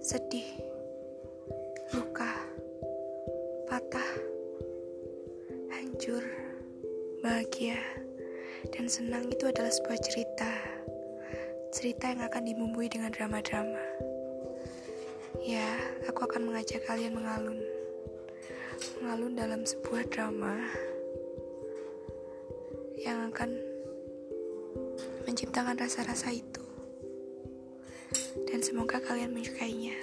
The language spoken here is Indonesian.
sedih, luka, patah, hancur, bahagia, dan senang itu adalah sebuah cerita. Cerita yang akan dibumbui dengan drama-drama. Ya, aku akan mengajak kalian mengalun. Mengalun dalam sebuah drama yang akan menciptakan rasa-rasa itu. Dan semoga kalian menyukainya.